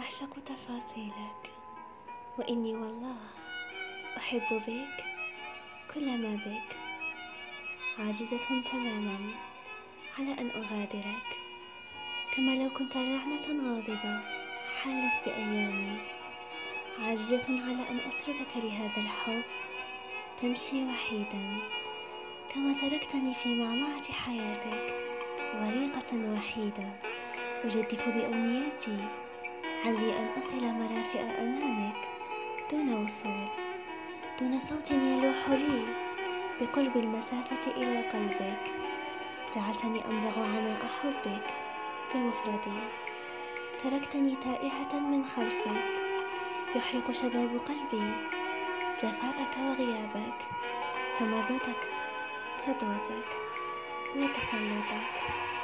أعشق تفاصيلك وإني والله أحب بك كل ما بك عاجزة تماما على أن أغادرك. كما لو كنت لعنة غاضبة حلت بأيامي عاجزة على أن أتركك لهذا الحب تمشي وحيدا. كما تركتني في معمعة حياتك غريقة وحيدة أجدف بأمنياتي علي أن أصل مرافئ أمامك دون وصول دون صوت يلوح لي بقرب المسافة إلى قلبك. جعلتني أمضغ عناء حبك بمفردي. تركتني تائهة من خلفك. يحرق شباب قلبي جفاءك وغيابك. تمردك سطوتك وتسلطك.